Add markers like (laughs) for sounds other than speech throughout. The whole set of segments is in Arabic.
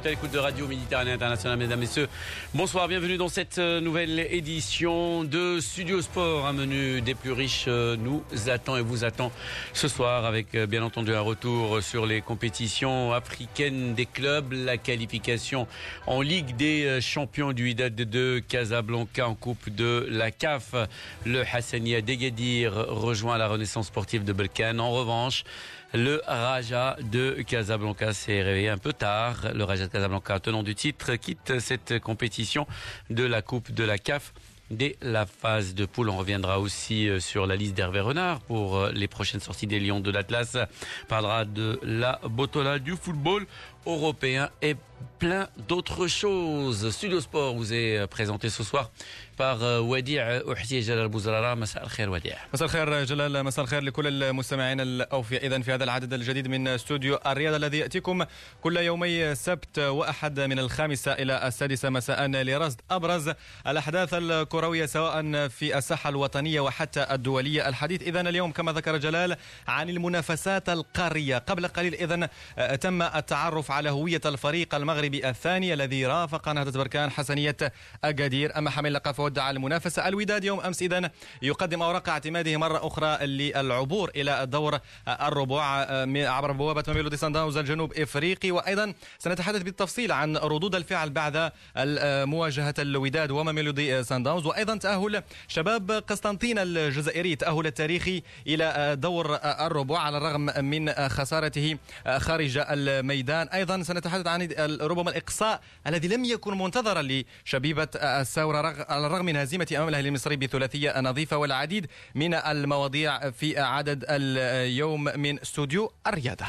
19h04 minutes à l'écoute de Radio Méditerranée Internationale, mesdames, messieurs. Bonsoir, bienvenue dans cette euh, nouvelle édition de Studio Sport. Un menu des plus riches euh, nous attend et vous attend ce soir avec euh, bien entendu un retour sur les compétitions africaines des clubs, la qualification en Ligue des champions du Wydad de Casablanca en Coupe de la CAF. Le Hassania Degadir rejoint la Renaissance sportive de Belkan. En revanche, le Raja de Casablanca s'est réveillé un peu tard. Le Raja de Casablanca, tenant du titre, quitte cette compétition de la Coupe de la CAF dès la phase de poule. On reviendra aussi euh, sur la liste d'Hervé Renard pour euh, les prochaines sorties des Lions de l'Atlas. On parlera de la Botola du football européen et plein d'autres choses. Studio Sport vous est euh, présenté ce soir par وديع احسي جلال بوزرارة مساء الخير وديع مساء الخير جلال مساء الخير لكل المستمعين الاوفياء اذا في هذا العدد الجديد من استوديو الرياضه الذي ياتيكم كل يومي سبت واحد من الخامسه إلى السادسه مساء لرصد ابرز الاحداث الكرويه سواء في الساحه الوطنيه وحتى الدوليه الحديث اذا اليوم كما ذكر جلال عن المنافسات القاريه قبل قليل اذا تم التعرف على هويه الفريق المغربي الثاني الذي رافق نهضة بركان حسنية أكادير اما حامل لقب ودع المنافسة. الوداد يوم أمس إذا يقدم أوراق اعتماده مرة أخرى للعبور إلى الدور الربع عبر بوابة ميلودي سان داونز الجنوب إفريقي. وأيضا سنتحدث بالتفصيل عن ردود الفعل بعد مواجهة الوداد وميلودي سان داونز وأيضا تأهل شباب قسطنطينة الجزائري تأهل التاريخي إلى دور الربع على الرغم من خسارته خارج الميدان. أيضا سنتحدث عن ربما الإقصاء الذي لم يكن منتظرا لشبيبة الثورة على الرغم من هزيمة أمام الأهلي المصري بثلاثية نظيفة والعديد من المواضيع في عدد اليوم من استوديو الرياضة.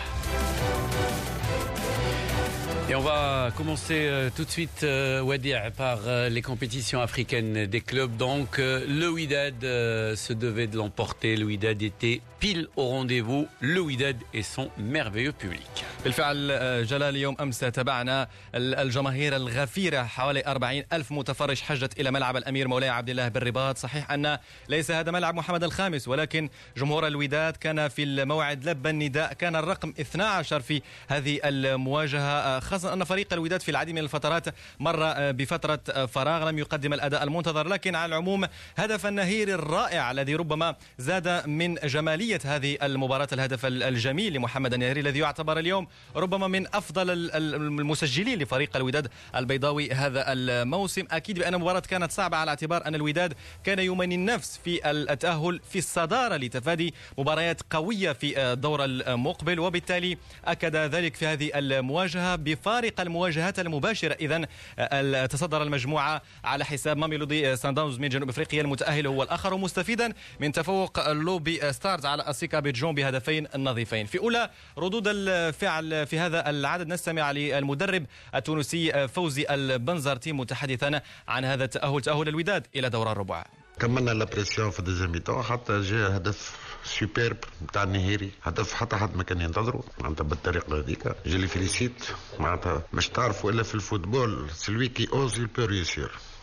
Et on va commencer euh, tout de suite, euh, Wadir, par euh, les compétitions africaines des clubs. Donc, euh, le Wydad euh, se devait de l'emporter. Le Wydad était pile au rendez-vous. Le Wydad et son merveilleux public. بالفعل جلال اليوم أمس تابعنا الجماهير الغفيرة حوالي 40 ألف متفرج حجت إلى ملعب الأمير مولاي عبد الله بالرباط صحيح أن ليس هذا ملعب محمد الخامس ولكن جمهور الوداد كان في الموعد لبى النداء كان الرقم 12 في هذه المواجهة خاصة أن فريق الوداد في العديد من الفترات مر بفترة فراغ لم يقدم الأداء المنتظر. لكن على العموم هدف النهير الرائع الذي ربما زاد من جمالية هذه المباراة الهدف الجميل لمحمد النهيري الذي يعتبر اليوم ربما من أفضل المسجلين لفريق الوداد البيضاوي هذا الموسم. أكيد بأن المباراة كانت صعبة على اعتبار أن الوداد كان يمني النفس في التأهل في الصدارة لتفادي مباريات قوية في الدور المقبل وبالتالي أكد ذلك في هذه المواجهة بفارق المواجهات المباشرة. إذا تصدر المجموعة على حساب ماميلودي سان داونز من جنوب أفريقيا المتأهل هو الآخر ومستفيدا من تفوق لوبي ستارز على أسيك أبيدجان بهدفين نظيفين. في أولى ردود الفعل في هذا العدد. نستمع للمدرب التونسي فوزي البنزرتي متحدثا عن هذا التأهل تأهل الوداد إلى دور الربع. كملنا la pression في ال deuxième mi-temps حتى جاء هدف superbe نتاع الناهيري هدف حتى حد ما كان ينتظره. معناتها بالطريقة هذيك. je félicite معناتها مش تعرفوا إلا في الفوتبول. celui qui ose, il peut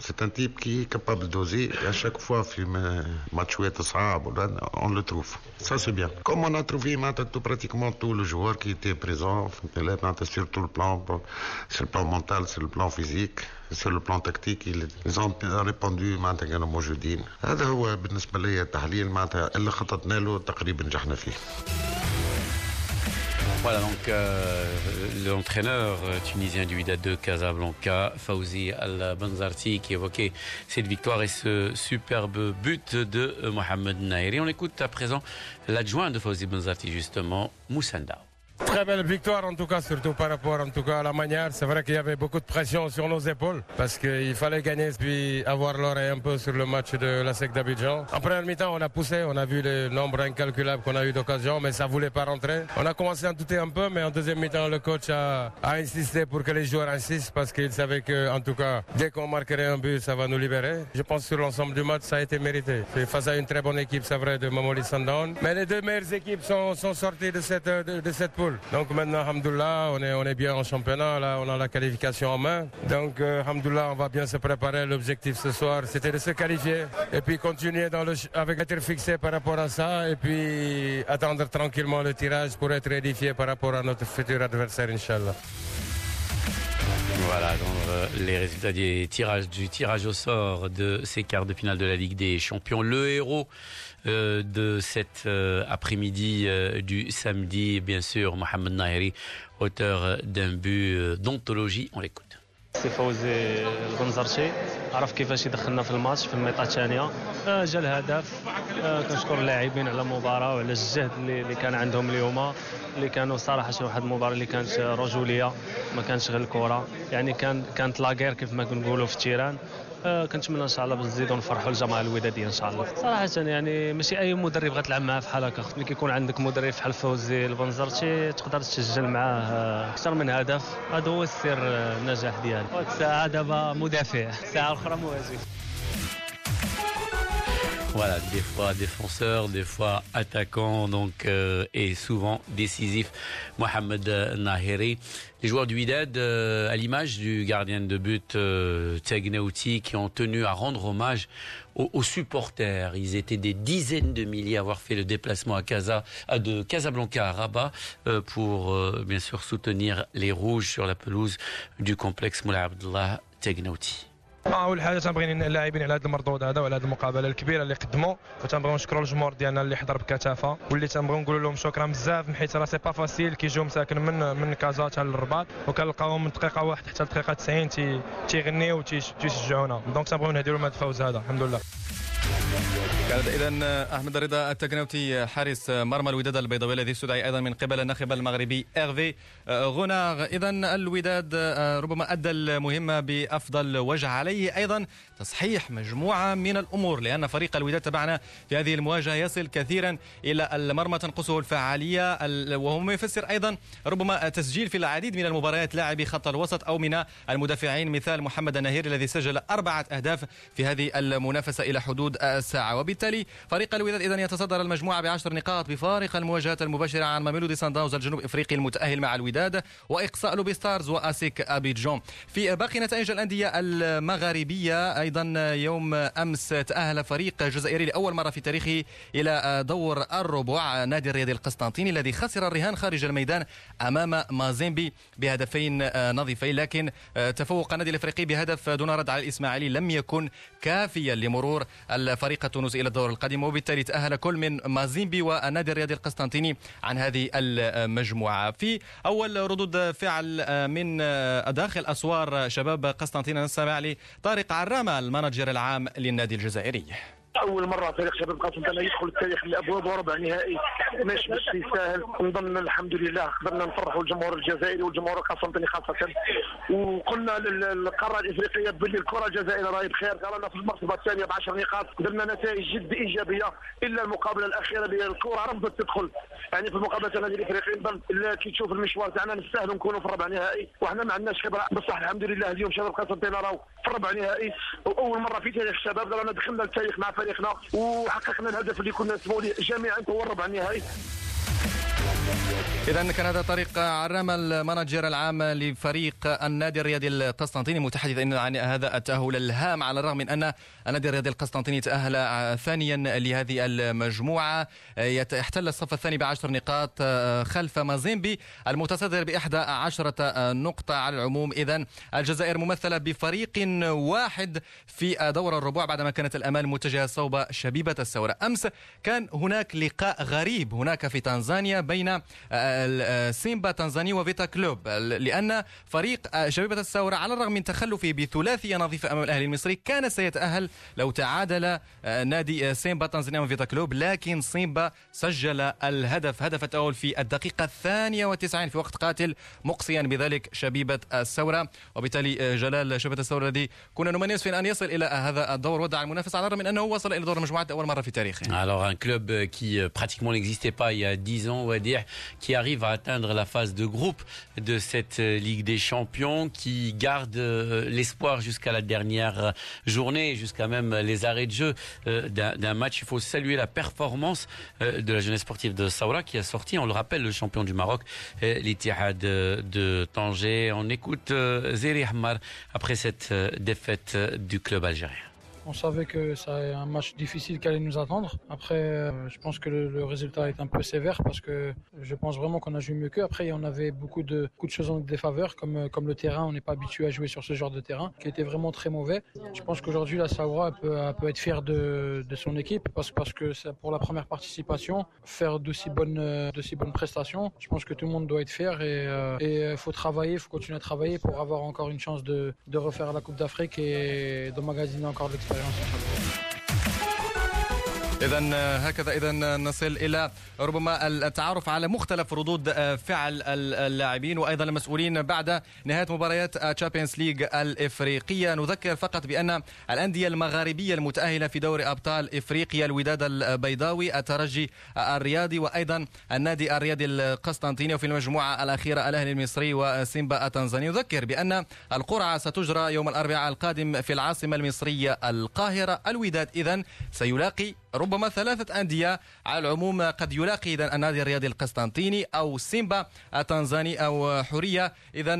C'est un type qui est capable d'oser à chaque fois في matchouette صعب on le trouve. Ça c'est bien. Comme on a trouvé tout, pratiquement tous les joueurs qui étaient présents sur tout le plan, sur le plan mental, sur le plan physique, sur le plan tactique, ils ont répondu معناتها كانوا موجودين. هذا هو بالنسبة لي التحليل معناتها اللي خططنا له تقريبا نجحنا فيه. voilà donc euh, l'entraîneur tunisien du Wydad de Casablanca, Fauzi Al-Banzarti, qui évoquait cette victoire et ce superbe but de Mohamed Nahiri. On écoute à présent l'adjoint de Fauzi Banzarti justement, Moussanda. Très belle victoire en tout cas, surtout par rapport en tout cas à la manière. C'est vrai qu'il y avait beaucoup de pression sur nos épaules parce qu'il fallait gagner puis avoir l'oreille un peu sur le match de la SEC d'Abidjan. En première mi-temps, on a poussé, on a vu le nombre incalculable qu'on a eu d'occasions, mais ça voulait pas rentrer. On a commencé à douter un peu, mais en deuxième mi-temps, le coach a, insisté pour que les joueurs insistent parce qu'il savait que, en tout cas, dès qu'on marquerait un but, ça va nous libérer. Je pense que sur l'ensemble du match, ça a été mérité. C'est face à une très bonne équipe, c'est vrai, de Momoli Sundown. Mais les deux meilleures équipes sont, sont sorties de cette, de, de cette poule. Donc maintenant, Alhamdoulilah, on est, on est bien en championnat, là, on a la qualification en main. Donc, euh, Alhamdoulilah, on va bien se préparer. L'objectif ce soir, c'était de se qualifier et puis continuer dans le, avec être fixé par rapport à ça et puis attendre tranquillement le tirage pour être édifié par rapport à notre futur adversaire, Inch'Allah. Voilà, dans euh, les résultats des tirages, du tirage au sort de ces quarts de finale de la Ligue des Champions. Le héros euh, de cet euh, après-midi euh, du samedi, bien sûr, Mohamed Nahiri, auteur d'un but d'anthologie. On l'écoute. سي فوزي البنزرتي عرف كيفاش يدخلنا في الماتش في ال mi-temps الثانية. جا الهدف. كنشكر اللاعبين على المباراة وعلى الجهد اللي كان عندهم اليوم اللي كانوا صراحة شي واحد المباراه اللي كانت رجولية ما كانش غير الكرة. يعني كان كانت لاغير كيف ما كنقولوا في ال terrain آه، كنتمنى إن شاء الله نزيدوا نفرحوا الجماعه الوداديه إن شاء الله. صراحة يعني ماشي أي مدرب غتلعب معاه في حال هكا ملي كيكون عندك مدرب بحال فوزي البنزرتي تقدر تسجل معاه آه، أكثر من هدف. هذا هو السر النجاح ديالي. الساعة دابا مدافع. الساعة الأخرى مهاجم Voilà, des fois défenseur, des fois attaquant, donc euh, et souvent décisif. Mohamed Nahiri, les joueurs du Wydad, euh, à l'image du gardien de but euh, qui ont tenu à rendre hommage aux, supporters. Ils étaient des dizaines de milliers à avoir fait le déplacement à Casa, de Casablanca à Rabat euh, pour bien sûr soutenir les rouges sur la pelouse du complexe Moulay Abdullah. أول حاجة تنبغي نهني اللاعبين على هذا المردود هذا وعلى هذه المقابلة الكبيرة اللي قدموا وتنبغيو نشكروا الجمهور ديالنا اللي حضر بكثافه واللي تنبغيو نقولوا لهم شكرا بزاف حيت راه c'est pas facile كيجيو مساكن من من كازا حتى للرباط. وكنلقاوهم من دقيقة واحد حتى لدقيقة 90 تيغنيو وتيشجعونا donc تنبغيو نهديو لهم هذا الفوز هذا. الحمد لله. كانت اذا أحمد رضا التكنوتي حارس مرمى الوداد البيضاوي الذي استدعي أيضا من قبل الناخب المغربي ايرفي غوناغ اذا الوداد ربما أدى المهمه بأفضل وجه. عليه أيضا تصحيح مجموعة من الأمور لأن فريق الوداد تبعنا في هذه المواجهة يصل كثيرا إلى المرمى تنقصه الفعالية وهو ما يفسر أيضا ربما تسجيل في العديد من المباريات لاعبي خط الوسط أو من المدافعين. مثال محمد النهير الذي سجل أربعة أهداف في هذه المنافسة إلى حدود الساعة. وبالتالي فريق الوداد اذا يتصدر المجموعة بعشر نقاط بفارق المواجهات المباشرة عن ماميلودي سان داونز الجنوب إفريقي المتأهل مع الوداد وإقصاء لوبي ستارز وأسيك أبيدجان. في باقي نتائج الأندية المغاربية أيضا يوم أمس تأهل فريق جزائري لأول مرة في تاريخه إلى دور الربع. نادي الرياضي القسطنطيني الذي خسر الرهان خارج الميدان أمام مازيمبي بهدفين نظيفين. لكن تفوق النادي الإفريقي بهدف دون رد على الإسماعيلي لم يكن كافيا لمرور الفريق التونسي إلى الدور القادم وبالتالي تأهل كل من مازيمبي والنادي الرياضي القسطنطيني عن هذه المجموعة. في أول ردود فعل من داخل أسوار شباب قسطنطين نستمع لطارق عرامة ال manager العام للنادي الجزائري. أول مرة فريق شباب قاسم أنا يدخل التاريخ الابواب وربع نهائي. مش مش سهل نظن الحمد لله قدرنا نفرحوا الجمهور الجزائري والجمهور القسنطيني خاصة. وقلنا للقارة الإفريقية باللي الكرة الجزائرية راهي بخير. قرانا في المرتبة الثانية ب 10 نقاط. قدرنا نتائج جد إيجابية. إلا المقابلة الأخيرة اللي الكرة رفضت تدخل. يعني في المقابلة النادي الافريقي نظن كي تشوف المشوار تاعنا نستاهلوا نكونوا في الربع نهائي. وحنا ما عندناش خبرة. بصح الحمد لله اليوم شباب قسنطينه راهو في الربع نهائي. وأول مرة في تاريخ الشباب رانا دخلنا التاريخ مع فريقنا وحققنا الهدف اللي كنا نسموه جميعا هو الربع النهائي. إذا كان هذا طريق عرام المانجر العام لفريق النادي الرياضي القسطنطيني متحدثا عن هذا التأهل الهام على الرغم من أن النادي الرياضي القسطنطيني تأهل ثانيا لهذه المجموعة. يحتل الصف الثاني بعشر نقاط خلف مازيمبي المتصدر بإحدى عشرة نقطة على العموم. إذا الجزائر ممثلة بفريق واحد في دور الربوع بعدما كانت الأمال متجهة صوب شبيبة الثورة أمس كان هناك لقاء غريب هناك في تنزانيا بين سيمبا تنزاني وفيتا كلوب. لأن فريق شبيبة الثورة على الرغم من تخلفه بثلاثية نظيفة أمام الأهلي المصري كان سيتأهل لو تعادل نادي سيمبا تنزانيا وفيتا كلوب. لكن سيمبا سجل الهدف هدف التأهل في الدقيقة الثانية والتسعين في وقت قاتل مقصيا بذلك شبيبة الثورة. وبالتالي جلال شبيبة الثورة الذي كنا نمنيس في أن يصل إلى هذا الدور. ودع المنافسة على الرغم من أنه وصل إلى دور المجموعات أول مرة في تاريخه. Alors un club qui pratiquement n'existait pas il y a 10 ans on va dire qui arrive à atteindre la phase de groupe de cette euh, Ligue des Champions, qui garde euh, l'espoir jusqu'à la dernière journée, jusqu'à même les arrêts de jeu euh, d'un match. Il faut saluer la performance de la jeunesse sportive de Saoura qui a sorti, on le rappelle, le champion du Maroc, l'Itihad de Tanger. On écoute Zeri Hamar après cette défaite du club algérien. On savait que c'est un match difficile qui allait nous attendre. Après, euh, je pense que le, résultat est un peu sévère parce que je pense vraiment qu'on a joué mieux qu'eux. Après, on avait beaucoup de, beaucoup de choses en défaveur, comme, euh, comme le terrain. On n'est pas habitué à jouer sur ce genre de terrain, qui était vraiment très mauvais. Je pense qu'aujourd'hui, la Savoie peut, peut être fière de, de son équipe parce, parce que c'est pour la première participation, faire d'aussi bonnes, euh, bonnes prestations. Je pense que tout le monde doit être fier et il faut travailler, il faut continuer à travailler pour avoir encore une chance de, de refaire la Coupe d'Afrique et d'emmagasiner encore 食べました اذا هكذا اذا نصل إلى ربما التعرف على مختلف ردود فعل اللاعبين وأيضا المسؤولين بعد نهاية مباريات Champions League الإفريقية. نذكر فقط بأن الأندية المغاربية المتأهلة في دوري أبطال إفريقيا الوداد البيضاوي الترجي الرياضي وأيضا النادي الرياضي القسطنطيني وفي المجموعة الأخيرة الأهلي المصري وسيمبا التنزاني. نذكر بأن القرعة ستجرى يوم الأربعاء القادم في العاصمة المصرية القاهرة. الوداد اذا سيلاقي ربما ثلاثة أندية على العموم قد يلاقي إذا النادي الرياضي القسطنطيني أو سيمبا التنزاني أو حورية. إذا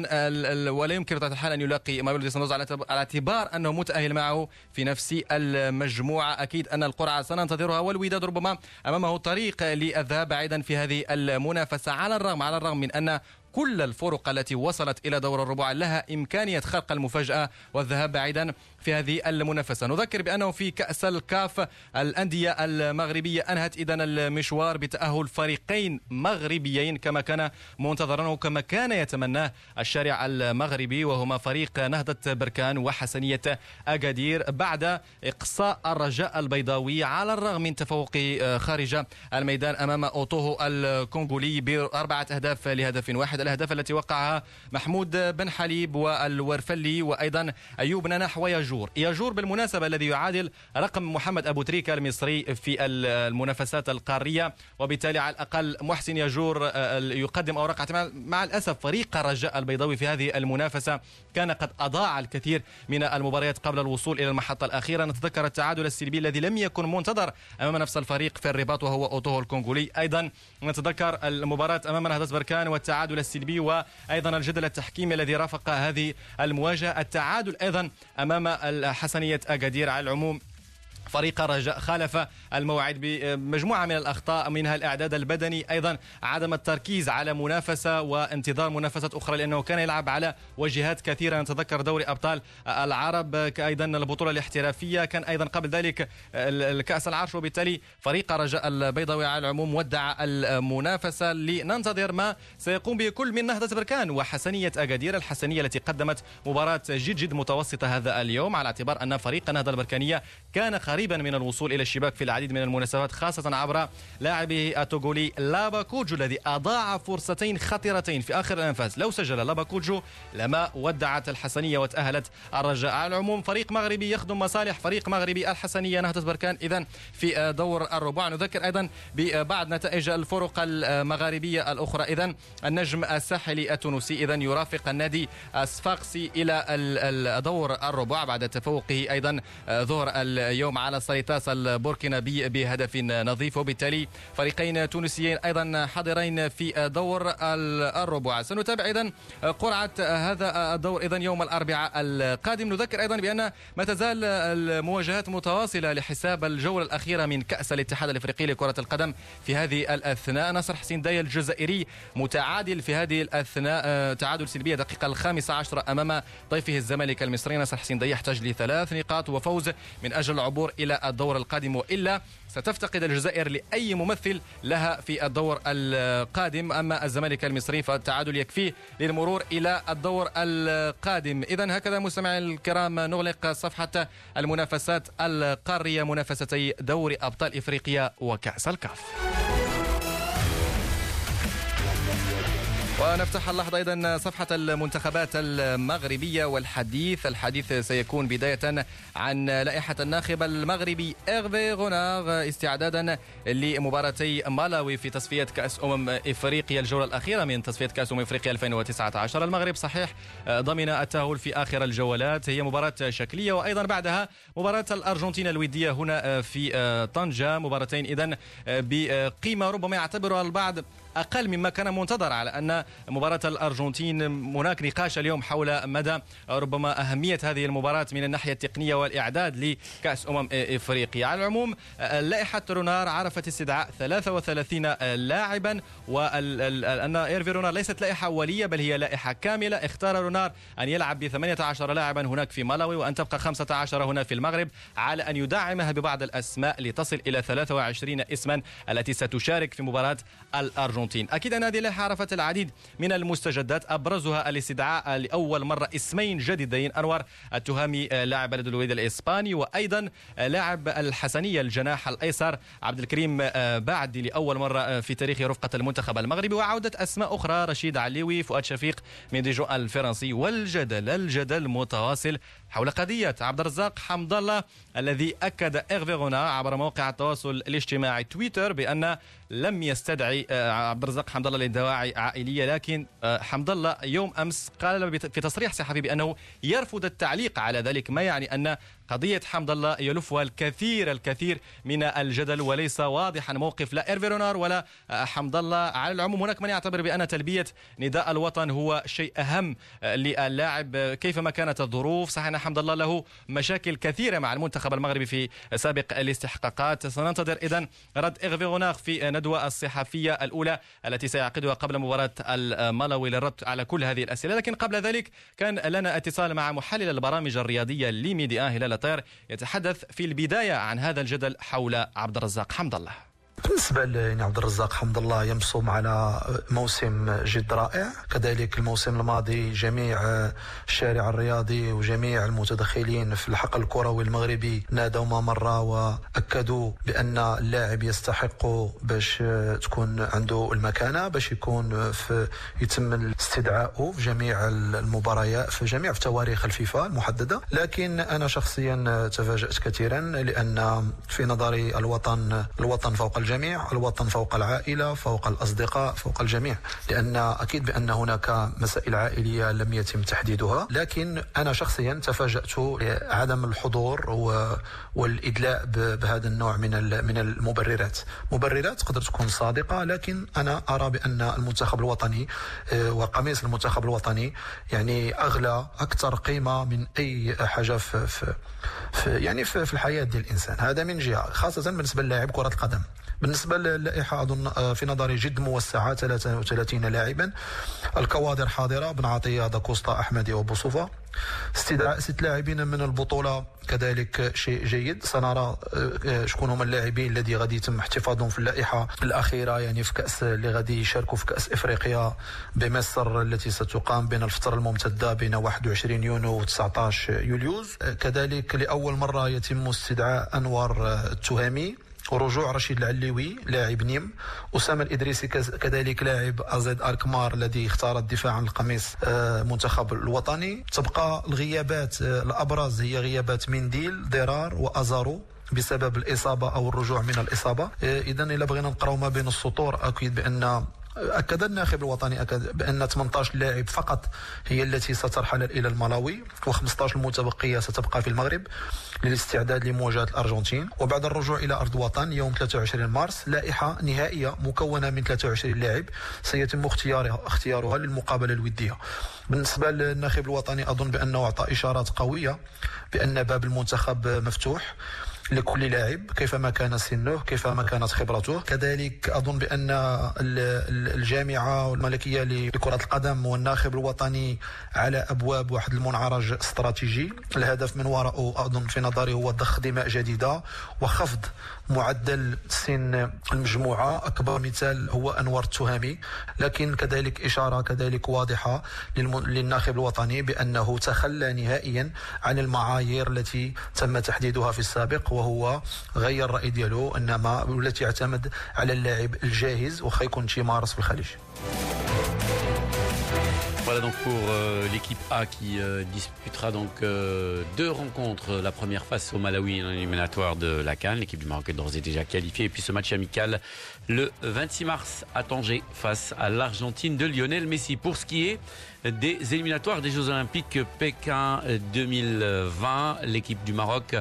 ولا يمكن بطبيعة الحال أن يلاقي ماميلودي سان داونز على اعتبار أنه متأهل معه في نفس المجموعة. أكيد أن القرعة سننتظرها والوداد ربما أمامه طريق للذهاب بعيدا في هذه المنافسة. على الرغم على الرغم من أن كل الفرق التي وصلت إلى دور الربع لها إمكانية خلق المفاجأة والذهاب بعيدا في هذه المنافسة. نذكر بأنه في كأس الكاف الأندية المغربية أنهت إذا المشوار بتأهل فريقين مغربيين كما كان منتظرا وكما كان يتمناه الشارع المغربي وهما فريق نهضة بركان وحسنية أكادير بعد إقصاء الرجاء البيضاوي على الرغم من تفوقه خارج الميدان أمام أوتوهو الكونغولي بأربعة أهداف لهدف واحد. الأهداف التي وقعها محمود بن حليب والورفلي وأيضا أيوب ننح ويجور. يجور بالمناسبة الذي يعادل رقم محمد أبو تريكة المصري في المنافسات القارية وبالتالي على الأقل محسن يجور يقدم أوراق مع الأسف فريق الرجاء البيضاوي في هذه المنافسة كان قد أضاع الكثير من المباريات قبل الوصول إلى المحطة الأخيرة. نتذكر التعادل السلبي الذي لم يكن منتظر أمام نفس الفريق في الرباط وهو أوتوهو الكونغولي. أيضا نتذكر المباراة أمام نهضة بركان والتعادل السلبي وأيضا الجدل التحكيمي الذي رافق هذه المواجهة. التعادل أيضا أمام حسنيه اكادير على العموم. فريق الرجاء خالف الموعد بمجموعة من الأخطاء منها الإعداد البدني أيضا عدم التركيز على منافسة وانتظار منافسات أخرى لأنه كان يلعب على وجهات كثيرة. نتذكر دوري أبطال العرب أيضا البطولة الاحترافية كان أيضا قبل ذلك الكأس العرش. وبالتالي فريق الرجاء البيضاوي على العموم ودع المنافسة. لننتظر ما سيقوم به كل من نهضة بركان وحسنية أكادير الحسنية التي قدمت مباراة جد جد متوسطة هذا اليوم على اعتبار أن فريق النهضة البركانية كان خارج قريبا من الوصول إلى الشباك في العديد من المناسبات خاصة عبر لاعبه التوغولي لابا كوجو الذي أضاع فرصتين خطيرتين في آخر الأنفاس. لو سجل لابا كوجو لما ودعت الحسنية وتأهلت الرجاء. على العموم فريق مغربي يخدم مصالح فريق مغربي الحسنية. نهضة بركان إذا في دور الربع. نذكر أيضا ببعض نتائج الفرق المغاربية الأخرى. إذا النجم الساحلي التونسي إذا يرافق النادي الصفاقسي إلى الدور الربع بعد تفوقه أيضا ظهر اليوم ساليتاس البوركينابي بهدف نظيف وبالتالي فريقين تونسيين أيضا حاضرين في دور الربع. سنتابع أيضا قرعة هذا الدور اذا يوم الأربعاء القادم. نذكر أيضا بأن ما تزال المواجهات متواصلة لحساب الجولة الأخيرة من كأس الاتحاد الإفريقي لكرة القدم في هذه الأثناء. نصر حسين داي الجزائري متعادل في هذه الأثناء تعادل سلبية دقيقة الخامسة عشره أمام ضيفه الزمالك المصري. نصر حسين داي يحتاج لثلاث نقاط وفوز من أجل العبور إلى الدور القادم وإلا ستفتقد الجزائر لأي ممثل لها في الدور القادم. أما الزمالك المصري فالتعادل يكفيه للمرور إلى الدور القادم. اذا هكذا مستمعي الكرام نغلق صفحة المنافسات القارية منافستي دوري أبطال إفريقيا وكأس الكاف. ونفتح اللحظة أيضا صفحة المنتخبات المغربية والحديث. الحديث سيكون بداية عن لائحة الناخب المغربي إغفي غوناغ استعدادا لمباراتي مالاوي في تصفية كأس أمم إفريقيا الجولة الأخيرة من تصفية كأس أمم إفريقيا 2019 المغرب صحيح ضمن التأهل في آخر الجولات. هي مباراة شكلية وأيضا بعدها مباراة الأرجنتين الودية هنا في طنجة. مباراتين إذن بقيمة ربما يعتبرها البعض أقل مما كان منتظر على أن مباراة الأرجنتين هناك نقاش اليوم حول مدى ربما أهمية هذه المباراة من الناحية التقنية والإعداد لكأس أمم إفريقيا. على العموم لائحة رونار عرفت استدعاء 33 لاعبا وأن إيرفي رونار ليست لائحة أولية بل هي لائحة كاملة. اختار رونار أن يلعب ب 18 لاعبا هناك في مالاوي وأن تبقى 15 هنا في المغرب على أن يدعمها ببعض الأسماء لتصل إلى 23 اسما التي ستشارك في مباراة الأرجنتين. أكيد أن هذه اللائحة عرفت العديد من المستجدات أبرزها الاستدعاء لأول مرة اسمين جديدين. أنور التهامي لاعب بلد الوليد الإسباني وأيضا لاعب الحسنية الجناح الأيسر عبد الكريم بعد لأول مرة في تاريخ رفقة المنتخب المغربي. وعودة أسماء أخرى رشيد عليوي فؤاد شفيق من ديجو الفرنسي والجدل الجدل متواصل حول قضية عبد الرزاق حمد الله الذي أكد إغفيغونا عبر موقع التواصل الاجتماعي تويتر بأن لم يستدعي آه، عبد الرزاق حمد الله لدواعي عائلية لكن آه، حمد الله يوم أمس قال في تصريح صحفي بأنه يرفض التعليق على ذلك ما يعني أن قضية حمد الله يلفها الكثير الكثير من الجدل وليس واضحا موقف لا إيرفي رونار ولا حمد الله. على العموم هناك من يعتبر بأن تلبية نداء الوطن هو شيء أهم للاعب. كيفما كانت الظروف؟ صحيح أن حمد الله له مشاكل كثيرة مع المنتخب المغربي في سابق الاستحقاقات. سننتظر إذا رد إيرفي رونار في الندوة الصحفية الأولى التي سيعقدها قبل مباراة المالوي للرد على كل هذه الأسئلة. لكن قبل ذلك كان لنا اتصال مع محلل البرامج الرياضية لميديا هلال طير يتحدث في البداية عن هذا الجدل حول عبد الرزاق حمد الله بالنسبة يعني الرزاق حمد الله يمصم على موسم جد رائع. كذلك الموسم الماضي جميع الشارع الرياضي وجميع المتدخلين في الحقل الكروي المغربي نادوا ما مرة وأكدوا بأن اللاعب يستحق باش تكون عنده المكانة باش يكون في يتم استدعائه في جميع المباريات في جميع في تواريخ الفيفا المحددة. لكن أنا شخصيا تفاجأت كثيرا لأن في نظري الوطن الوطن فوق الجميع الوطن فوق العائلة فوق الأصدقاء فوق الجميع. لأن أكيد بأن هناك مسائل عائلية لم يتم تحديدها. لكن أنا شخصيا تفاجأت عدم الحضور والإدلاء بهذا النوع من من المبررات. مبررات تقدر تكون صادقة لكن أنا أرى بأن المنتخب الوطني آه، وقميص المنتخب الوطني يعني أغلى أكثر قيمة من أي حاجة في, في, في يعني في, في الحياة ديال الإنسان هذا من جهة خاصة بالنسبة للاعب كرة القدم. بالنسبة للائحة أظن آه، في نظري جد موسعة 33 لاعبا. الكوادر حاضرة بن عطية داكوستا أحمدي وبوصوفة استدعاء ست لاعبين من البطولة كذلك شيء جيد. سنرى آه، آه، شكون هما اللاعبين الذي غادي يتم احتفاظهم في اللائحة الأخيرة يعني في كأس اللي غادي يشاركوا في كأس إفريقيا بمصر التي ستقام بين الفترة الممتدة بين 21 يونيو و 19 يوليوز كذلك لأول مرة يتم استدعاء أنور التهامي. ورجوع رشيد العليوي لاعب نيم. أسامة الإدريسي كذلك لاعب أزيد أركمار الذي اختار الدفاع عن القميص آه، منتخب الوطني. تبقى الغيابات آه، الأبرز هي غيابات منديل ضرار وأزارو بسبب الإصابة أو الرجوع من الإصابة. آه، إذا إلا بغينا نقراو ما بين السطور أكيد بأن أكد الناخب الوطني أكد بأن 18 لاعب فقط هي التي سترحل إلى الملاوي و15 المتبقية ستبقى في المغرب للاستعداد لمواجهة الأرجنتين. وبعد الرجوع إلى أرض الوطن يوم 23 مارس لائحة نهائية مكونة من 23 لاعب سيتم اختيارها اختيارها للمقابلة الودية. بالنسبة للناخب الوطني أظن بأنه أعطى إشارات قوية بأن باب المنتخب مفتوح. لكل لاعب كيفما كان سنه كيفما كانت خبرته. كذلك أظن بأن الجامعة الملكية لكرة القدم والناخب الوطني على أبواب واحد المنعرج استراتيجي. الهدف من وراءه أظن في نظري هو ضخ دماء جديدة وخفض معدل سن المجموعة. أكبر مثال هو أنور التهامي لكن كذلك إشارة كذلك واضحة للناخب الوطني بأنه تخلى نهائيا عن المعايير التي تم تحديدها في السابق وهو غير الرأي ديالو إنما والتي يعتمد على اللاعب الجاهز وخا يكون شي في الخليج Donc pour euh, l'équipe A qui euh, disputera donc euh, deux rencontres. La première face au Malawi en éliminatoire de la Cannes. L'équipe du Maroc est d'ores et déjà qualifiée. Et puis ce match amical le 26 mars à Tanger face à l'Argentine de Lionel Messi. Pour ce qui est des éliminatoires des Jeux Olympiques Pékin 2020, l'équipe du Maroc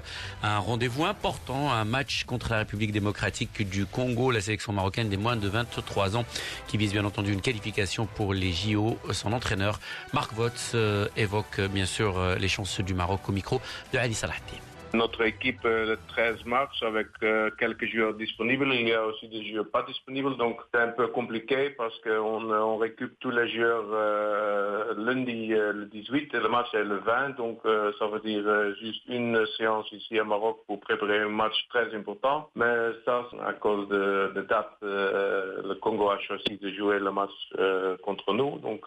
a un rendez-vous important, un match contre la République démocratique du Congo, la sélection marocaine des moins de 23 ans qui vise bien entendu une qualification pour les JO. Son entraîneur Marc Votz euh, évoque bien sûr euh, les chances du Maroc au micro de Ali Salahti. Notre équipe euh, le 13 mars avec euh, quelques joueurs disponibles. Il y a aussi des joueurs pas disponibles, donc c'est un peu compliqué parce qu'on on récupère tous les joueurs euh, lundi le 18 et le match est le 20, donc ça veut dire juste une séance ici à Maroc pour préparer un match très important. Mais ça, à cause de, de date, le Congo a choisi de jouer le match contre nous, donc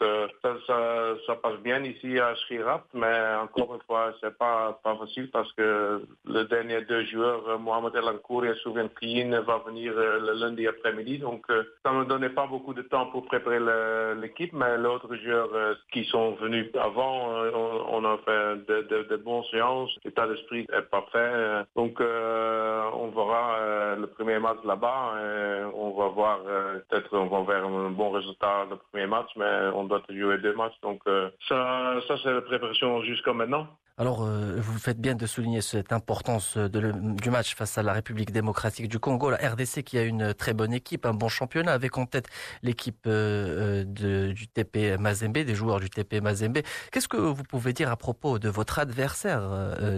ça, passe bien ici à Schirat, mais encore une fois, c'est pas facile parce que le dernier deux joueurs, euh, Mohamed El Ankour et Souven va venir euh, le lundi après-midi. Donc, euh, ça ne me donnait pas beaucoup de temps pour préparer l'équipe, mais l'autre joueurs qui sont venus avant, on, a fait de, bons séances. L'état d'esprit est parfait. Donc, on verra le premier match là-bas. On va voir, peut-être on va vers un bon résultat le premier match, mais on doit jouer deux matchs. Donc, ça, ça c'est la préparation jusqu'à maintenant. Alors, euh, vous faites bien de souligner cette importance du match face à la République démocratique du Congo, la RDC qui a une très bonne équipe, un bon championnat, avec en tête l'équipe euh, euh, du TP Mazembe, des joueurs du TP Mazembe. Qu'est-ce que vous pouvez dire à propos de votre adversaire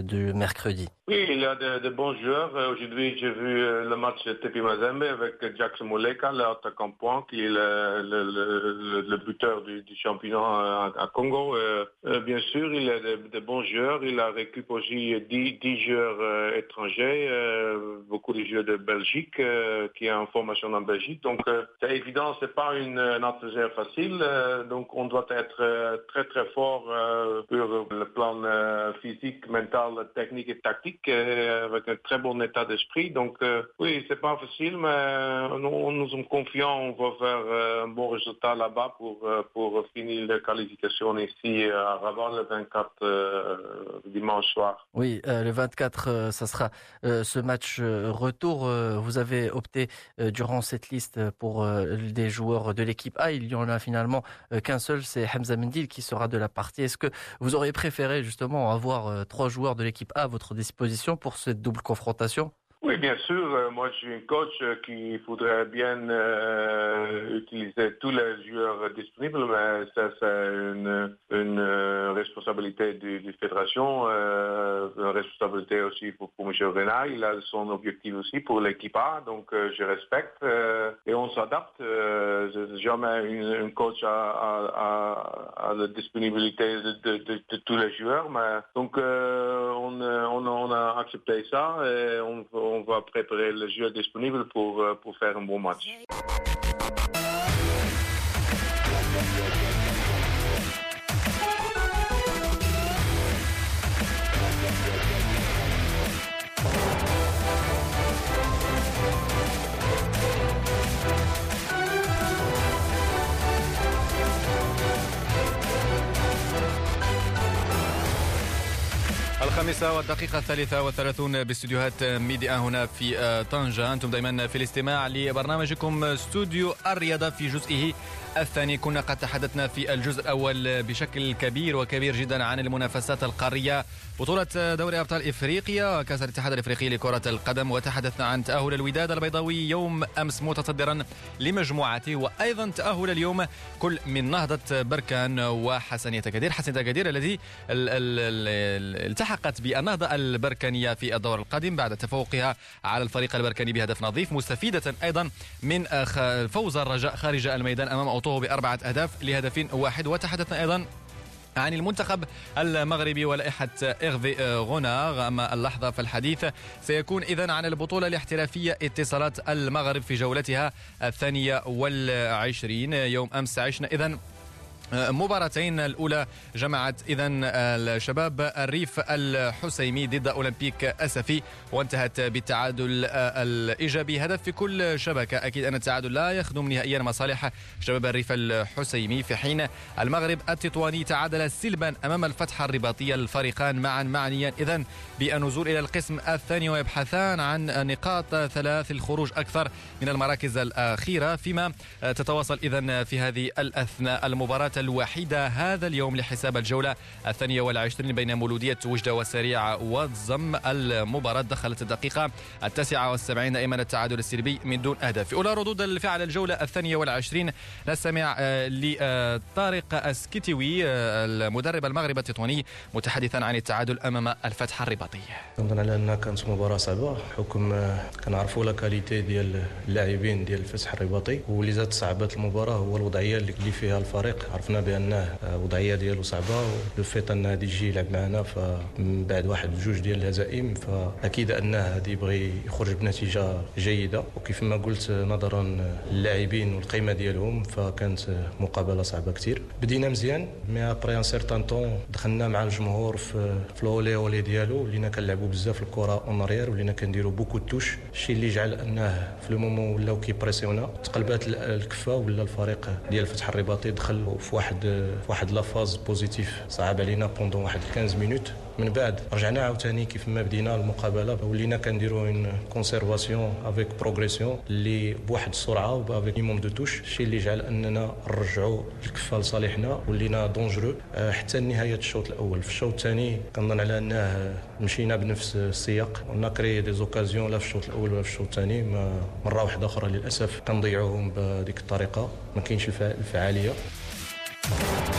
du mercredi? Oui, il a de, bons joueurs. Aujourd'hui, j'ai vu le match TP Mazembe avec Jackson Moleka, l'attaquant point, qui est le, buteur du, championnat à, Congo. bien sûr, il a de bons joueurs il a récupéré aussi 10, joueurs euh, étrangers, euh, beaucoup de joueurs de Belgique euh, qui est en formation en Belgique. Donc c'est évident, c'est pas une, une facile. donc on doit être très très fort sur le plan physique, mental, technique et tactique, avec un très bon état d'esprit. Donc oui, c'est pas facile, mais nous, nous sommes confiants. On va faire un bon résultat là-bas pour pour finir la qualification ici à Rabat le 24 dimanche soir. Oui, le 24, euh, ça sera euh, ce match retour. vous avez opté durant cette liste pour des joueurs de l'équipe A. Il y en a finalement qu'un seul, c'est Hamza Mendil qui sera de la partie. Est-ce que vous auriez préféré justement avoir trois joueurs de l'équipe A à votre disposition pour cette double confrontation? Oui, bien sûr. Euh, moi, je suis un coach euh, qui voudrait bien euh, utiliser tous les joueurs disponibles, mais ça, c'est une, une responsabilité de la fédération, une responsabilité aussi pour, pour M. Renard. Il a son objectif aussi pour l'équipe A, donc je respecte et on s'adapte. jamais un coach a, la disponibilité de, tous les joueurs, mais donc on, on, on, a accepté ça et on, on va préparer le jeu disponible pour, euh, pour faire un bon match. الخامسة والدقيقة الثالثة والثلاثون باستديوهات ميديا هنا في آه، طنجة. أنتم دائما في الاستماع لبرنامجكم استوديو الرياضة في جزئه الثاني كنا قد تحدثنا في الجزء الأول بشكل كبير وكبير جدا عن المنافسات القارية. بطولة دوري أبطال إفريقيا وكأس الاتحاد الإفريقي لكرة القدم. وتحدثنا عن تأهل الوداد البيضاوي يوم أمس متصدرا لمجموعته. وأيضا تأهل اليوم كل من نهضة بركان وحسنية كدير حسنية كدير الذي التحقت بالنهضة البركانية في الدور القادم بعد تفوقها على الفريق البركاني بهدف نظيف مستفيدة أيضا من فوز الرجاء خارج الميدان أمام أوطوه بأربعة أهداف لهدف واحد. وتحدثنا أيضا عن المنتخب المغربي ولائحة إغفي غوناغ أما اللحظة فالحديث سيكون إذن عن البطولة الاحترافية اتصالات المغرب في جولتها الثانية والعشرين. يوم أمس عشنا إذن مباراتين. الأولى جمعت إذا الشباب الريف الحسيمي ضد أولمبيك أسفي وانتهت بالتعادل الإيجابي. هدف في كل شبكة أكيد أن التعادل لا يخدم نهائيا مصالح شباب الريف الحسيمي. في حين المغرب التطواني تعادل سلبا أمام الفتح الرباطية الفريقان معا معنيا. إذا بالنزول إلى القسم الثاني ويبحثان عن نقاط ثلاث الخروج أكثر من المراكز الأخيرة. فيما تتواصل إذا في هذه الأثناء المباراة الوحيدة هذا اليوم لحساب الجولة الثانية والعشرين بين مولودية وجدة وسريع والزم المباراة. دخلت الدقيقة التاسعة والسبعين دائما التعادل السلبي من دون أهداف. أولى ردود الفعل الجولة الثانية والعشرين نستمع آه، لطارق اسكتوي آه، المدرب المغرب التطواني متحدثا عن التعادل أمام الفتح الرباطي. نظن على أنها كانت مباراة صعبة حكم آه، كنعرفوا la qualité ديال اللاعبين ديال الفتح الرباطي. واللي زاد صعبت المباراة هو الوضعية اللي فيها الفريق. عرفنا عرفنا بانه وضعية ديالو صعبة و le fait انه غادي يجي يلعب معنا فمن بعد واحد جوج ديال الهزائم فاكيد انه غادي يبغي يخرج بنتيجة جيدة. وكيف ما قلت نظرا للاعبين والقيمه ديالهم فكانت مقابلة صعبة كثير بدينا مزيان mais après un certain temps دخلنا مع الجمهور في في الاولي اولي ديالو ولينا كنلعبوا بزاف الكرة en arrière ولينا كنديروا beaucoup touches الشيء اللي جعل أنه في ال moment ولاو كيبريسيونا تقلبات الكفة ولا الفريق ديال فتح الرباطي دخل في واحد في واحد la phase positive. صعب علينا pendant واحد 15 minutes من بعد رجعنا عاوتاني كيف ما بدينا المقابلة. ولينا كنديروا une conservation avec progression اللي بواحد السرعة وب avec minimum de touches الشيء اللي جعل أننا نرجعوا الكفه لصالحنا ولينا dangereux آه، حتى نهاية الشوط الأول. في الشوط الثاني كنظن على أنه مشينا بنفس السياق. on a créé des occasions لا في الشوط الأول ولا في الشوط الثاني. مرة واحدة أخرى للأسف كنضيعوهم بهذيك الطريقة. ما كاينش الفعاليه Thank you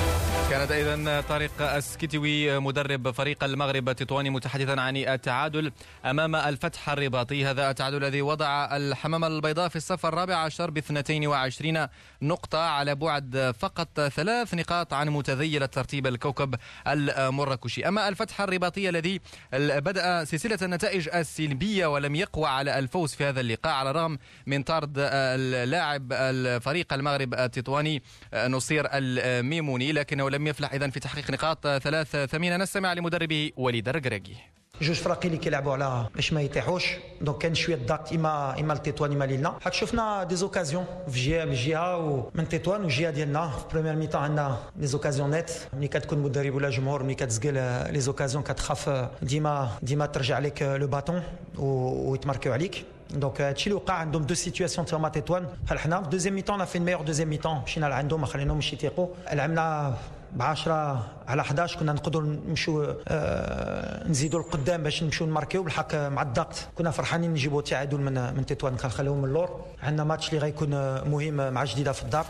كانت أيضا طارق السكتوي مدرب فريق المغرب التطواني متحدثا عن التعادل أمام الفتح الرباطي. هذا التعادل الذي وضع الحمامه البيضاء في الصف الرابع عشر ب 22 نقطة على بعد فقط ثلاث نقاط عن متذيل الترتيب الكوكب المراكشي. أما الفتح الرباطي الذي بدأ سلسلة النتائج السلبية ولم يقوى على الفوز في هذا اللقاء على الرغم من طرد اللاعب الفريق المغرب التطواني نصير الميموني لكنه لم يفلح اذا في تحقيق نقاط ثلاث ثمينه نستمع لمدربه وليد الركراكي جوج فراقي اللي كيلعبوا على باش ما يطيحوش donc كان شوية ضغط اما اما لتطوان اما لينا حك شفنا des occasions في جهه من جهه ومن تطوان والجهه ديالنا في première mi-temps عندنا des occasions نيت ملي كتكون مدرب ولا جمهور ملي كتزقل les occasions كتخاف ديما ديما ترجع لك le bâton ويتماركيو عليك donc هادشي اللي وقع عندهم deux situations تما تطوان بحال حنا في deuxième mi-temps la في meilleure deuxième mi-temps مشينا لعندهم ما خليناهمش يتيقوا لعبنا ب 10 على 11 كنا نقدروا نمشوا آه نزيدوا القدام باش نمشوا نماركيو بالحق مع الضغط. كنا فرحانين نجيبوا تعادل من من تطوان كنخليهم من اللور. عندنا ماتش اللي غيكون مهم مع جديدة في الدار.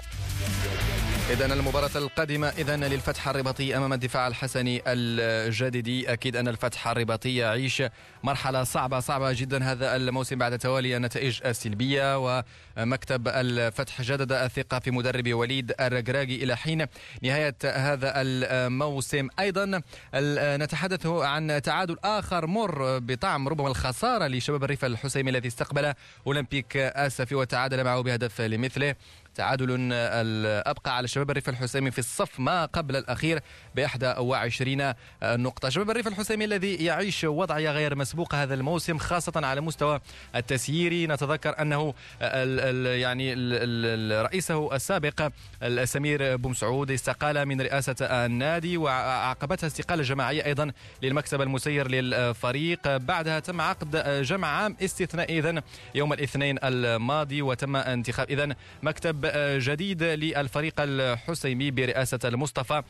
إذا المباراة القادمة إذا للفتح الرباطي أمام الدفاع الحسني الجديدي أكيد أن الفتح الرباطي يعيش مرحلة صعبة صعبة جدا هذا الموسم بعد توالي النتائج السلبية. ومكتب الفتح جدد الثقة في مدرب وليد الرقراقي إلى حين نهاية هذا الموسم. أيضا نتحدث عن تعادل آخر مر بطعم ربما الخسارة لشباب الريف الحسيمي الذي استقبل أولمبيك آسفي وتعادل معه بهدف لمثله. تعادل أبقى على شباب الريف الحسيمي في الصف ما قبل الأخير ب 21 نقطة. شباب الريف الحسيمي الذي يعيش وضعية غير مسبوقة هذا الموسم خاصة على مستوى التسييري نتذكر أنه ال ال يعني ال رئيسه السابق سمير بومسعود استقال من رئاسة النادي وعقبتها استقالة جماعية أيضا للمكسب المسير للفريق. بعدها تم عقد جمع عام استثنائي إذن يوم الاثنين الماضي وتم انتخاب إذن مكتب جديد للفريق الحسيمي برئاسة المصطفى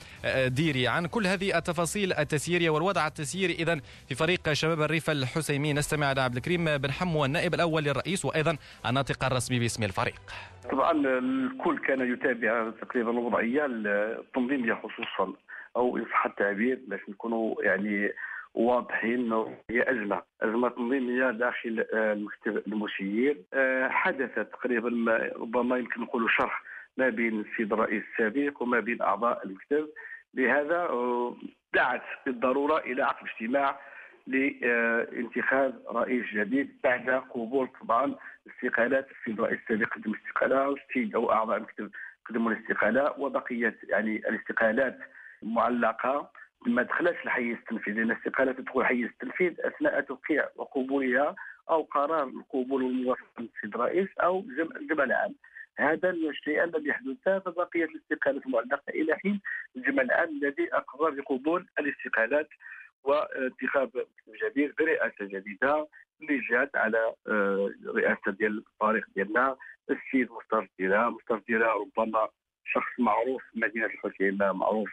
ديري. عن كل هذه التفاصيل التسييرية والوضع التسييري إذا في فريق شباب الريف الحسيمي نستمع إلى عبد الكريم بن حمو النائب الأول للرئيس وأيضا الناطق الرسمي باسم الفريق. طبعا الكل كان يتابع تقريبا الوضعية التنظيمية خصوصا أو إن صح التعبير باش نكونوا يعني واضحين هي أزمة أزمة تنظيمية داخل آه، المكتب المسير آه، حدثت تقريبا ربما يمكن نقول شرح ما بين السيد الرئيس السابق وما بين أعضاء المكتب. لهذا آه، دعت بالضرورة إلى عقد اجتماع لانتخاب رئيس جديد بعد قبول طبعا استقالات السيد الرئيس السابق قدم استقاله والسيد أو أعضاء المكتب قدموا الاستقالة وبقيه يعني الاستقالات معلقة. ما دخلتش الحيز التنفيذي لأن الاستقاله تدخل الحيز التنفيذ أثناء توقيع وقبولها أو قرار القبول والموافقه من السيد الرئيس أو الجمع العام هذا الشيء الذي يحدث فبقيت الاستقالات معلقه إلى حين الجمع العام الذي اقر بقبول الاستقالات وانتخاب جديد برئاسه جديدة اللي جات على آه، رئاسة ديال الفريق ديالنا السيد مصطفى ديرا مصطفى ديرا ربما شخص معروف في مدينة الحسيمه معروف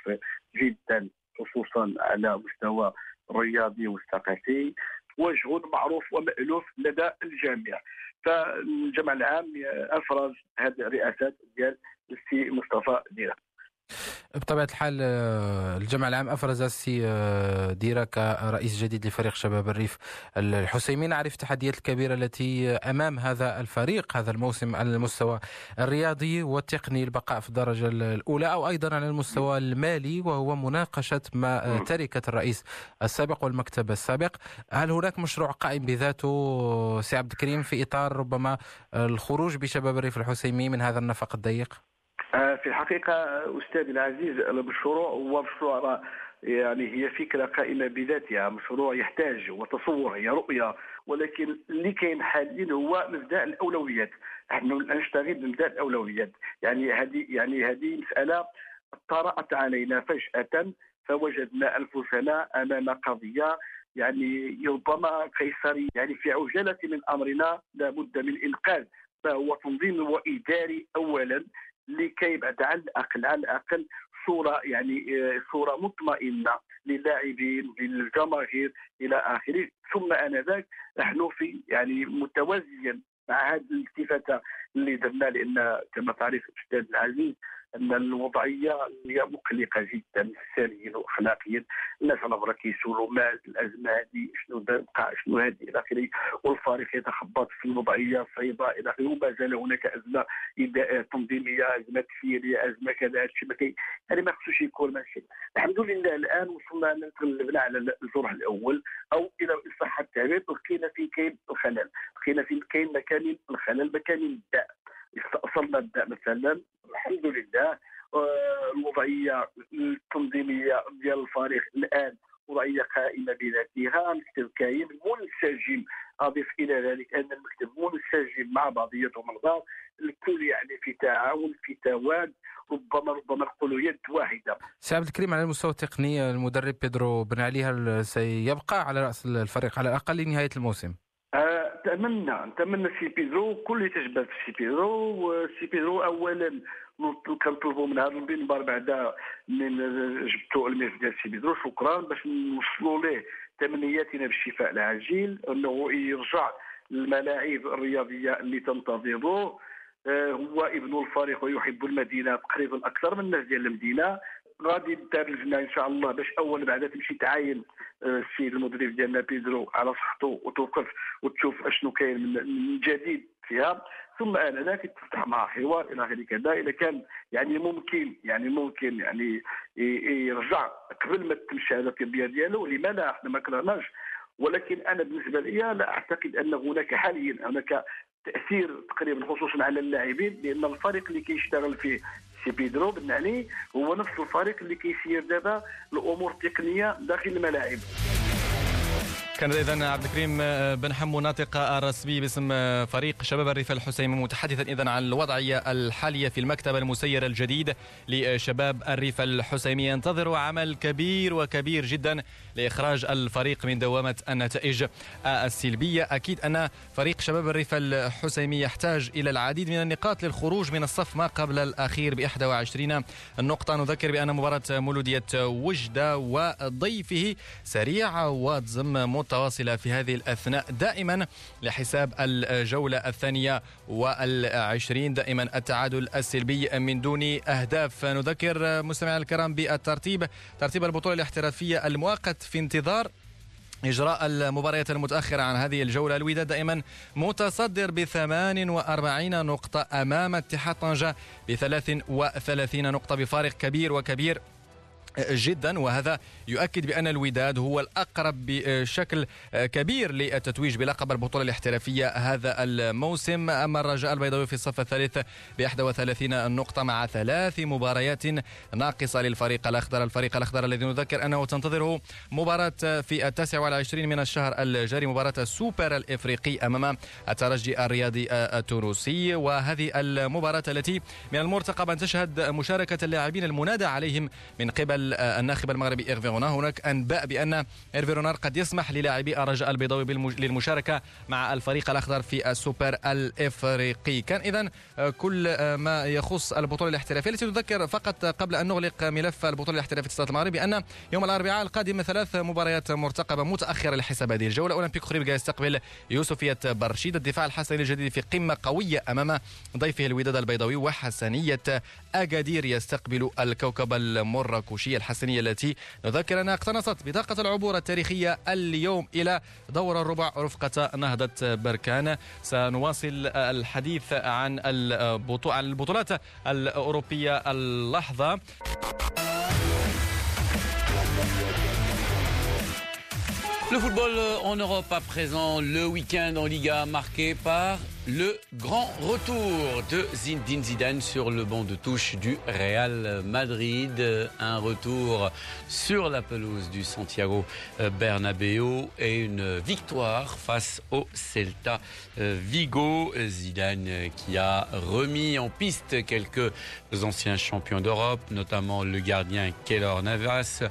جدا خصوصا على مستوى الرياضي والثقافي وجه معروف ومألوف لدى الجميع. فالجمع العام افرز هذه الرئاسات ديال السي مصطفى ديرا بطبيعة الحال آه، الجمع العام أفرز السي آه، ديرا كرئيس جديد لفريق شباب الريف الحسيمي نعرف التحديات الكبيرة التي أمام هذا الفريق هذا الموسم على المستوى الرياضي والتقني البقاء في الدرجة الأولى أو أيضا على المستوى المالي وهو مناقشة ما آه، تركة الرئيس السابق والمكتب السابق. هل هناك مشروع قائم بذاته سي عبد الكريم في إطار ربما الخروج بشباب الريف الحسيمي من هذا النفق الضيق؟ الحقيقة أستاذي العزيز المشروع هو مشروع يعني هي فكرة قائمة بذاتها مشروع يحتاج وتصور هي رؤية ولكن اللي كاين حاليا هو مبدأ الأولويات. نحن نشتغل بمبدأ الأولويات. يعني هذه يعني هذه مسألة طرأت علينا فجأة فوجدنا انفسنا أمام قضية يعني ربما قيصري يعني في عجالة من أمرنا لابد من إنقاذ ما هو تنظيم وإداري اولا. لكي بعد على الأقل على الأقل صورة يعني آه، صورة مطمئنة للاعبين للجماهير إلى آخره. ثم آنذاك نحن في يعني متوازيا مع هذه الالتفاتة اللي درنا لأن كما تعرف الاستاذ العزيز أن الوضعية هي مقلقة جدا ساميا واخلاقيا الناس على برا كيسولوا ما الازمه هذه شنو بقى شنو هذه إلى آخره. والفريق يتخبط في الوضعية الصعيبه إلى آخره. وما زال هناك أزمة تنظيمية أزمة تسييريه أزمة كذا هادشي ما كاين. يعني ما خصوش يكون ماشي الحمد لله الآن وصلنا تغلبنا على الجرح الأول أو إلى صح التعبير. لقينا في كاين الخلل. لقينا في كاين مكان الخلل مكان الداء. استأصلنا الداء مثلا. الحمد لله. آه، الوضعية التنظيمية ديال الفريق الآن وضعية قائمة بذاتها. مكتب كاين منسجم أضيف إلى ذلك أن المكتب منسجم مع بعضيتهم البعض. الكل يعني في تعاون في تواد. ربما ربما نقولوا يد واحدة. سي عبد الكريم على المستوى التقني المدرب بيدرو بن علي هل سيبقى على رأس الفريق على الأقل لنهاية الموسم؟ نتمنى نتمنى سي بيدرو كل تجبد سي بيدرو سي بيدرو اولا كنطلبوا من هذا المنبر بعد من جبتوا الميس ديال سي بيدرو شكرا باش نوصلوا ليه تمنياتنا بالشفاء العاجل أنه يرجع للملاعب الرياضية اللي تنتظره آه، هو ابن الفريق ويحب المدينة تقريبا أكثر من الناس ديال المدينة. غادي دار الجنة إن شاء الله باش أول بعدا تمشي تعاين آه، السيد المدرب ديالنا بيدرو على صحته وتوقف وتشوف أشنو كاين من جديد فيها. ثم انذاك تفتح معها حوار إلى آخره كذا إذا كان يعني ممكن يعني ممكن يعني يرجع قبل ما تتم الشهاده الطبية ديالو لما لا إحنا ما كرهناش. ولكن أنا بالنسبة لي لا أعتقد أن هناك حاليا هناك تأثير تقريبا خصوصا على اللاعبين لأن الفريق اللي كيشتغل فيه سي بيدرو بن علي هو نفس الفريق اللي كيسير دابا الأمور التقنية داخل الملاعب. كان اذا عبد الكريم آه، بن حمو ناطق الرسمي باسم آه، فريق شباب الريف الحسيمي متحدثا اذا عن الوضعيه الحاليه في المكتب المسير الجديد لشباب الريف الحسيمي. ينتظر عمل كبير وكبير جدا لإخراج الفريق من دوامة النتائج السلبية. أكيد أن فريق شباب الريف الحسيمي يحتاج إلى العديد من النقاط للخروج من الصف ما قبل الأخير ب 21 نقطة. نذكر بأن مباراة مولودية وجدة وضيفه سريعه وتزم متواصلة في هذه الأثناء. دائما لحساب الجولة الثانية والعشرين دائما التعادل السلبي من دون أهداف. نذكر مستمعينا الكرام بالترتيب ترتيب البطولة الاحترافية المؤقت في انتظار إجراء المباريات المتأخرة عن هذه الجولة. الوداد دائما متصدر ب 48 نقطة أمام اتحاد طنجة ب 33 نقطة بفارق كبير وكبير جدا وهذا يؤكد بأن الوداد هو الأقرب بشكل كبير للتتويج بلقب البطولة الاحترافية هذا الموسم. أما الرجاء البيضاوي في الصف الثالث ب 31 نقطة مع ثلاث مباريات ناقصة للفريق الأخضر. الفريق الأخضر الذي نذكر أنه تنتظره مباراة في التاسع والعشرين من الشهر الجاري مباراة السوبر الإفريقي أمام الترجي الرياضي التونسي. وهذه المباراة التي من المرتقب أن تشهد مشاركة اللاعبين المنادى عليهم من قبل الناخب المغربي إيرفي هناك أنباء بأن إيرفي قد يسمح للاعبي الرجاء البيضاوي للمشاركة مع الفريق الأخضر في السوبر الإفريقي. كان إذا كل ما يخص البطولة الاحترافية التي نذكر فقط قبل أن نغلق ملف البطولة الاحترافية في المغرب بأن يوم الأربعاء القادم ثلاث مباريات مرتقبة متأخرة لحساب هذه الجولة. أولمبيك خريبكا يستقبل يوسفية برشيد الدفاع الحسني الجديد في قمة قوية أمام ضيفه الوداد البيضاوي وحسنية أكادير يستقبل الكوكب المراكشي. التكتيكية الحسنية التي نذكر أنها اقتنصت بطاقة العبور التاريخية اليوم إلى دور الربع رفقة نهضة بركان. سنواصل الحديث عن البطولات الأوروبية اللحظة. Le football en Europe à présent, le week-end en Liga marqué par le grand retour de Zinedine Zidane sur le banc de touche du Real Madrid. Un retour sur la pelouse du Santiago Bernabéu et une victoire face au Celta Vigo. Zidane qui a remis en piste quelques anciens champions d'Europe, notamment le gardien Keylor Navas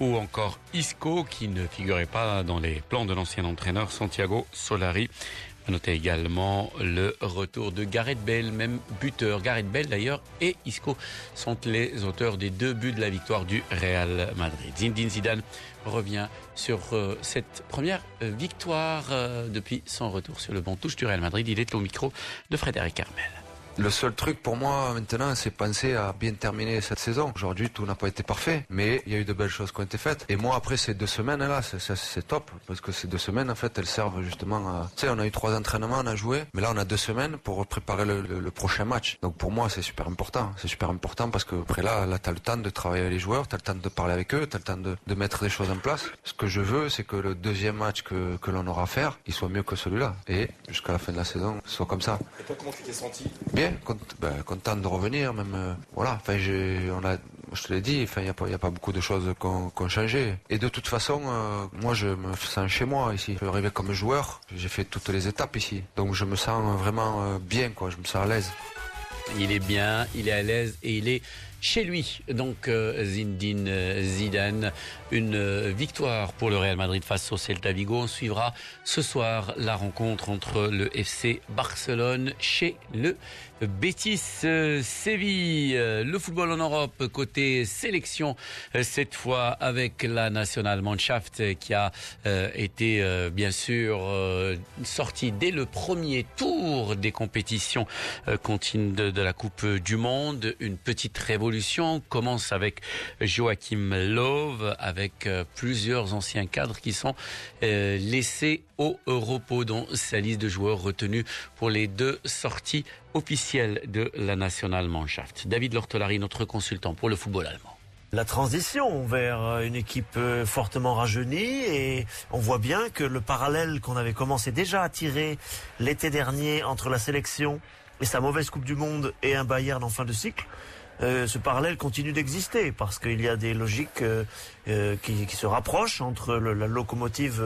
ou encore Isco qui ne figurait pas dans les plans de l'ancien entraîneur Santiago Solari. A noter également le retour de Gareth Bale, même buteur. Gareth Bale d'ailleurs et Isco sont les auteurs des deux buts de la victoire du Real Madrid. Zinedine Zidane revient sur euh, cette première euh, victoire euh, depuis son retour sur le banc touche du Real Madrid. Il est au micro de Frédéric Armel. Le seul truc pour moi maintenant, c'est penser à bien terminer cette saison. Aujourd'hui, tout n'a pas été parfait, mais il y a eu de belles choses qui ont été faites. Et moi, après ces deux semaines là, c'est top parce que ces deux semaines, en fait, elles servent justement à. Tu sais, on a eu trois entraînements, on a joué, mais là, on a deux semaines pour préparer le, prochain match. Donc pour moi, c'est super important. C'est super important parce que après là, là, t'as le temps de travailler avec les joueurs, t'as le temps de parler avec eux, t'as le temps de, de, mettre des choses en place. Ce que je veux, c'est que le deuxième match que, que l'on aura à faire, il soit mieux que celui-là. Et jusqu'à la fin de la saison, soit comme ça. Et toi, comment tu t'es senti? Ben, content de revenir, même. Euh, voilà, enfin, on a, je te l'ai dit, il n'y a, a pas beaucoup de choses qui ont, changé. Et de toute façon, euh, moi, je me sens chez moi ici. Je suis arrivé comme joueur, j'ai fait toutes les étapes ici. Donc, je me sens vraiment euh, bien, quoi. Je me sens à l'aise. Il est bien, il est à l'aise et il est chez lui. Donc Zindine Zidane, une victoire pour le Real Madrid face au Celta Vigo. On suivra ce soir la rencontre entre le FC Barcelone chez le Betis Séville. Le football en Europe côté sélection cette fois avec la National Mannschaft qui a été bien sûr sortie dès le premier tour des compétitions continues de, de la Coupe du Monde. Une petite révolution commence avec Joachim Love, avec euh, plusieurs anciens cadres qui sont euh, laissés au repos dans sa liste de joueurs retenus pour les deux sorties officielles de la National Mannschaft. David Lortolari, notre consultant pour le football allemand la transition vers une équipe euh, fortement rajeunie et on voit bien que le parallèle qu'on avait commencé déjà à tirer l'été dernier entre la sélection et sa mauvaise Coupe du Monde et un Bayern en fin de cycle, euh, ce parallèle continue d'exister parce qu'il y a des logiques euh, euh, qui, qui, se rapprochent entre le, la locomotive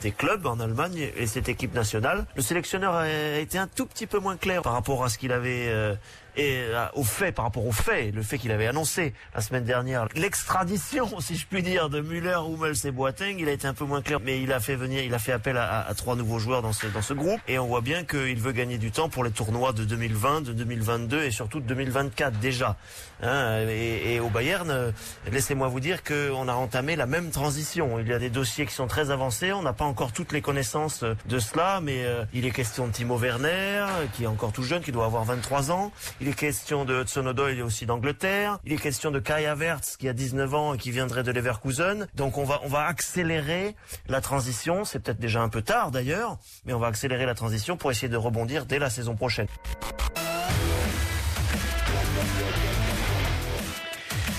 des clubs en Allemagne et cette équipe nationale. Le sélectionneur a été un tout petit peu moins clair par rapport à ce qu'il avait et euh, au fait, par rapport au fait, le fait qu'il avait annoncé la semaine dernière l'extradition, (laughs) si je puis dire, de Müller, Hummels et Boateng, il a été un peu moins clair, mais il a fait venir, il a fait appel à, trois nouveaux joueurs dans ce, dans ce groupe, et on voit bien qu'il veut gagner du temps pour les tournois de 2020, de 2022 et surtout de 2024 déjà. Hein, et, et, au Bayern, euh, laissez-moi vous dire qu'on a entamé la même transition. Il y a des dossiers qui sont très avancés, on n'a pas encore toutes les connaissances de cela, mais euh, il est question de Timo Werner, qui est encore tout jeune, qui doit avoir 23 ans. Est question de Hudson Odoi aussi d'Angleterre. Il est question de Kai Havertz qui a 19 ans et qui viendrait de Leverkusen. Donc on va on va accélérer la transition. C'est peut-être déjà un peu tard d'ailleurs, mais on va accélérer la transition pour essayer de rebondir dès la saison prochaine.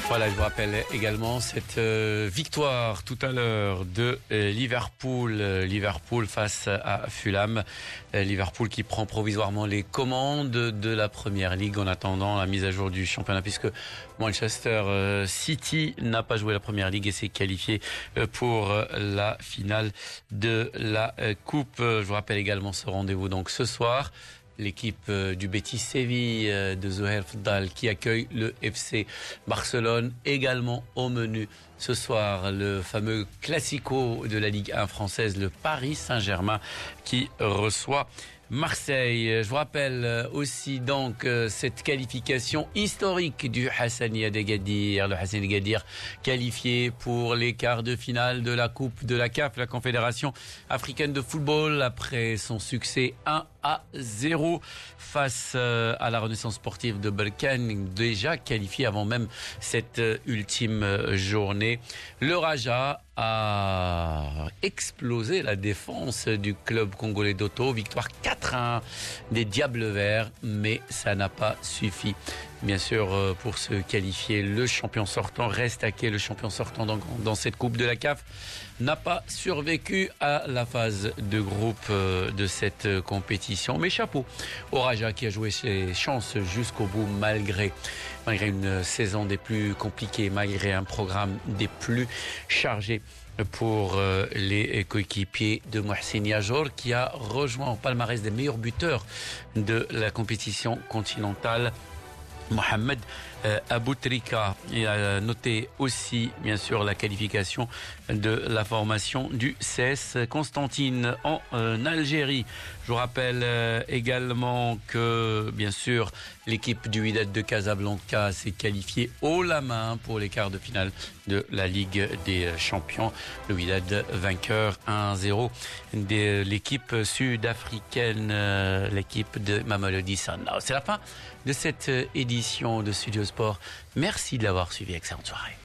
Voilà, je vous rappelle également cette euh, victoire tout à l'heure de euh, Liverpool, euh, Liverpool face à Fulham, Liverpool qui prend provisoirement les commandes de la Première Ligue en attendant la mise à jour du championnat puisque Manchester City n'a pas joué la Première Ligue et s'est qualifié pour la finale de la Coupe. Je vous rappelle également ce rendez-vous donc ce soir l'équipe euh, du Betis Séville euh, de Zoher Fdal qui accueille le FC Barcelone également au menu ce soir. Le fameux classico de la Ligue 1 française le Paris Saint-Germain qui reçoit Marseille. Je vous rappelle euh, aussi donc euh, cette qualification historique du Hassani Adegadir. Le Hassani Agadir qualifié pour les quarts de finale de la Coupe de la CAF, la Confédération africaine de football, après son succès 1 à 0 face euh, à la Renaissance sportive de Balkan, déjà qualifié avant même cette ultime journée. Le Raja a explosé la défense du club congolais d'Auto. Victoire 4-1 des Diables Verts, mais ça n'a pas suffi. Bien sûr, euh, pour se qualifier, le champion sortant reste à qui le champion sortant dans, dans cette Coupe de la CAF n'a pas survécu à la phase de groupe euh, de cette euh, compétition. Mais chapeau au Raja qui a joué ses chances jusqu'au bout malgré, malgré une saison des plus compliquées, malgré un programme des plus chargés pour les coéquipiers de Mohsin Yajour qui a rejoint au palmarès des meilleurs buteurs de la compétition continentale Mohamed euh, Aboutrika. A noté aussi, bien sûr, la qualification de la formation du CS Constantine en euh, Algérie. Je vous rappelle euh, également que, bien sûr, l'équipe du Wydad de Casablanca s'est qualifiée haut la main pour les quarts de finale de la Ligue des Champions. Le Wydad vainqueur 1-0 de l'équipe sud-africaine, l'équipe de Mamelodi Sanao. C'est la fin de cette édition de Studio Sport. Merci de l'avoir suivi. Excellente soirée.